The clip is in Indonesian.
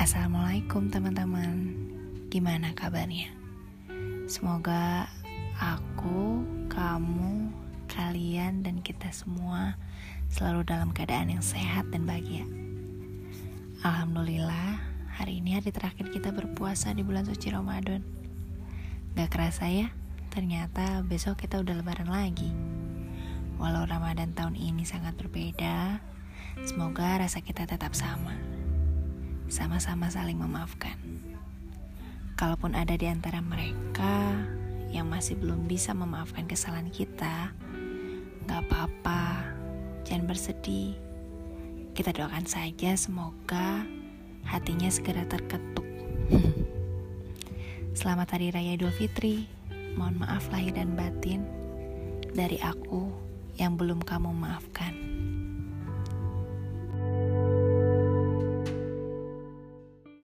Assalamualaikum teman-teman. Gimana kabarnya? Semoga aku, kamu, kalian, dan kita semua Selalu dalam keadaan yang sehat dan bahagia. Alhamdulillah Hari ini hari terakhir kita berpuasa di bulan suci Ramadan. Gak kerasa ya Ternyata besok kita udah lebaran lagi. Walau Ramadan tahun ini sangat berbeda Semoga rasa kita tetap sama sama-sama saling memaafkan. Kalaupun ada di antara mereka yang masih belum bisa memaafkan kesalahan kita, gak apa-apa, jangan bersedih. Kita doakan saja semoga hatinya segera terketuk. Selamat Hari Raya Idul Fitri. Mohon maaf lahir dan batin dari aku yang belum kamu maafkan.